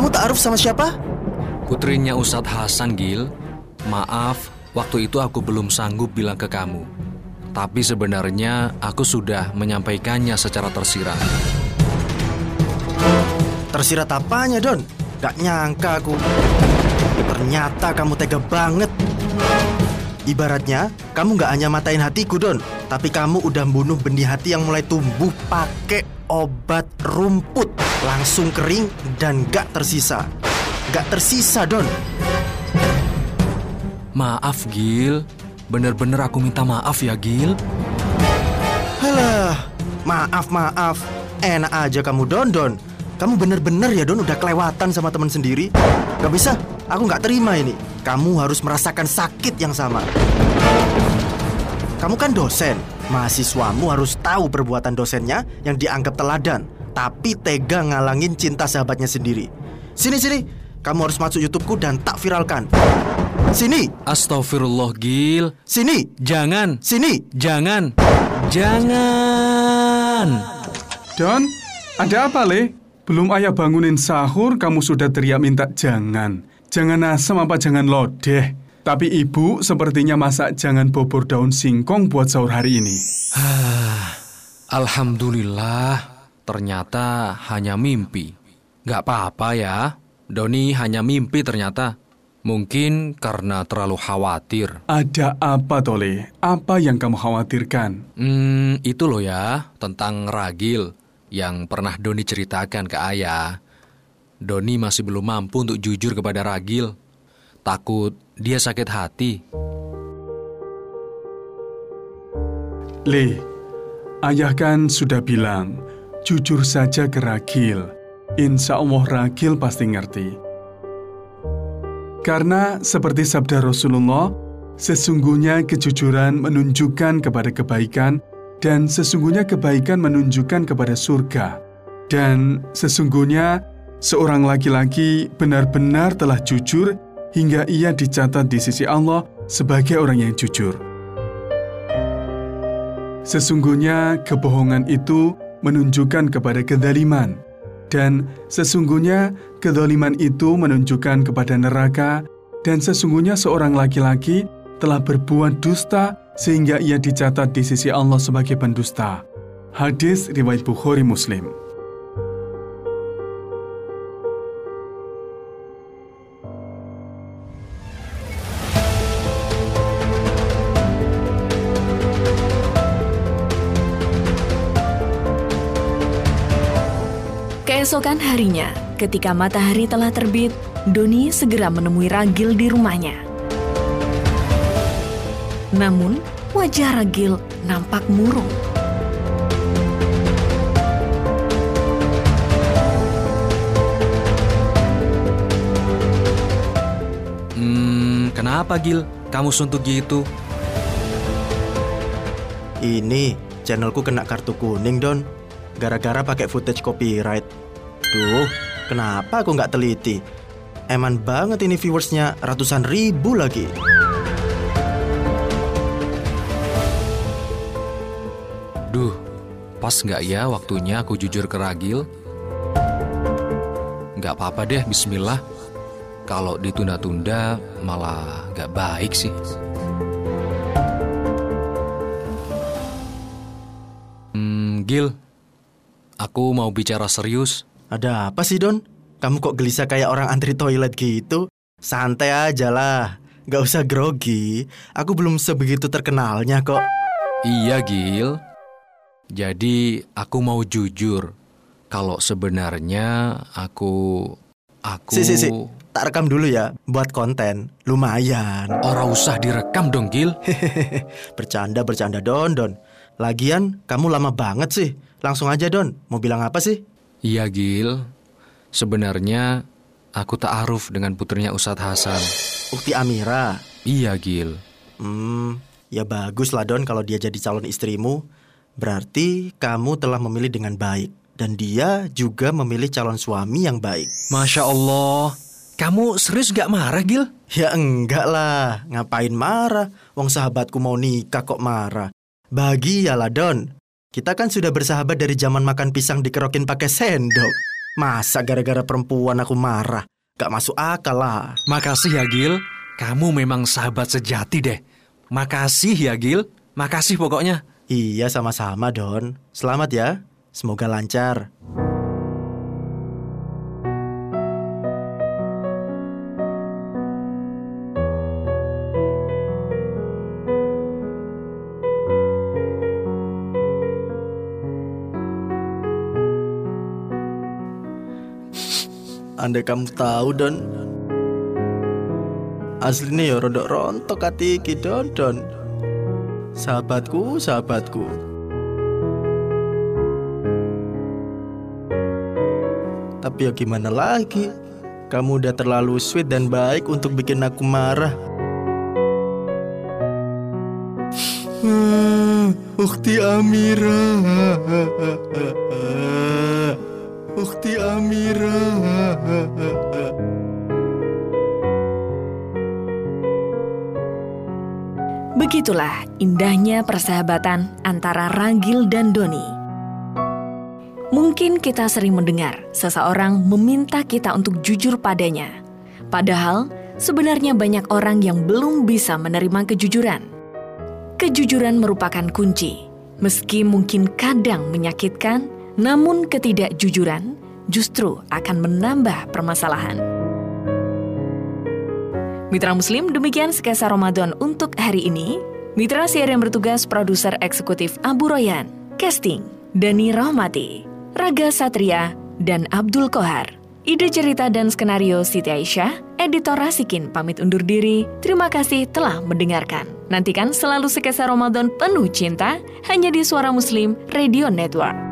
Kamu ta'aruf sama siapa? Putrinya Ustadz Hasan, Gil. Maaf, waktu itu aku belum sanggup bilang ke kamu. Tapi sebenarnya aku sudah menyampaikannya secara tersirat. Tersirat apanya, Don? Gak nyangka aku. Ternyata kamu tega banget. Ibaratnya, kamu gak hanya matain hatiku, Don. Tapi kamu udah bunuh benih hati yang mulai tumbuh pakai obat rumput. Langsung kering dan gak tersisa. Gak tersisa, Don. Maaf, Gil. Bener-bener aku minta maaf ya, Gil. Halah, maaf, maaf. Enak aja kamu, Don, Don. Kamu bener-bener ya, Don, udah kelewatan sama teman sendiri. Gak bisa, aku gak terima ini. Kamu harus merasakan sakit yang sama. Kamu kan dosen. Mahasiswamu harus tahu perbuatan dosennya yang dianggap teladan. Tapi tega ngalangin cinta sahabatnya sendiri. Sini, sini. Kamu harus masuk YouTubeku dan tak viralkan. Sini, Astagfirullah, Gil. sini, Jangan, sini. jangan, jangan. Don, ada apa, Le? Belum ayah bangunin sahur, kamu sudah teriak minta jangan. Jangan asam apa jangan lodeh. Tapi ibu sepertinya masak jangan bobor daun singkong buat sahur hari ini. Alhamdulillah, ternyata hanya mimpi. Gak apa-apa ya, Doni hanya mimpi ternyata. Mungkin karena terlalu khawatir. Ada apa, Tole? Apa yang kamu khawatirkan? Hmm, itu loh ya, tentang ragil yang pernah Doni ceritakan ke ayah. Doni masih belum mampu untuk jujur kepada ragil. Takut dia sakit hati. Le, ayah kan sudah bilang, jujur saja ke Ragil. Insya Allah Ragil pasti ngerti. Karena seperti sabda Rasulullah, sesungguhnya kejujuran menunjukkan kepada kebaikan dan sesungguhnya kebaikan menunjukkan kepada surga. Dan sesungguhnya seorang laki-laki benar-benar telah jujur hingga ia dicatat di sisi Allah sebagai orang yang jujur. Sesungguhnya kebohongan itu menunjukkan kepada kedaliman, dan sesungguhnya kedoliman itu menunjukkan kepada neraka, dan sesungguhnya seorang laki-laki telah berbuat dusta sehingga ia dicatat di sisi Allah sebagai pendusta. Hadis riwayat Bukhari Muslim. Keesokan harinya, ketika matahari telah terbit, Doni segera menemui Ragil di rumahnya. Namun, wajah Ragil nampak murung. Hmm, kenapa Gil? Kamu suntuk gitu? Ini channelku kena kartu kuning, Don. Gara-gara pakai footage copyright. Duh, kenapa aku nggak teliti? Eman banget ini viewersnya ratusan ribu lagi. Duh, pas nggak ya waktunya aku jujur ke Ragil? Nggak apa-apa deh, bismillah. Kalau ditunda-tunda malah nggak baik sih. Hmm, Gil, aku mau bicara serius. Ada apa sih, Don? Kamu kok gelisah kayak orang antri toilet gitu? Santai aja lah. Gak usah grogi. Aku belum sebegitu terkenalnya kok. Iya, Gil. Jadi aku mau jujur kalau sebenarnya aku aku Si, si, si. Tak rekam dulu ya, buat konten. Lumayan. Orang usah direkam dong, Gil. Bercanda, bercanda, Don, Don. Lagian, kamu lama banget sih. Langsung aja, Don. Mau bilang apa sih? Iya, Gil. Sebenarnya aku ta'aruf dengan putrinya Ustadz Hasan. Ukti Amira. Iya, Gil. Hmm, ya bagus lah, Don, kalau dia jadi calon istrimu. Berarti kamu telah memilih dengan baik. Dan dia juga memilih calon suami yang baik. Masya Allah. Kamu serius gak marah, Gil? Ya enggak lah, ngapain marah? Wong sahabatku mau nikah kok marah. Bahagialah Don. Kita kan sudah bersahabat dari zaman makan pisang dikerokin pakai sendok. Masa gara-gara perempuan aku marah? Gak masuk akal lah. Makasih ya Gil, kamu memang sahabat sejati deh. Makasih ya Gil, makasih pokoknya. Iya sama-sama Don. Selamat ya. Semoga lancar. Andai kamu tahu Don. Aslinya ya rodok rontok hati Don Don. Sahabatku, sahabatku. Tapi ya gimana lagi? Kamu udah terlalu sweet dan baik untuk bikin aku marah. Hmm, Ukti Amira Ukti Amira Begitulah indahnya persahabatan antara Ragil dan Doni. Mungkin kita sering mendengar seseorang meminta kita untuk jujur padanya. Padahal sebenarnya banyak orang yang belum bisa menerima kejujuran. Kejujuran merupakan kunci. Meski mungkin kadang menyakitkan, namun ketidakjujuran justru akan menambah permasalahan. Mitra Muslim, demikian skesa Ramadan untuk hari ini. Mitra siar yang bertugas produser eksekutif Abu Royan, casting Dani Rahmati, Raga Satria, dan Abdul Kohar. Ide cerita dan skenario Siti Aisyah, editor Rasikin pamit undur diri. Terima kasih telah mendengarkan. Nantikan selalu skesa Ramadan penuh cinta hanya di Suara Muslim Radio Network.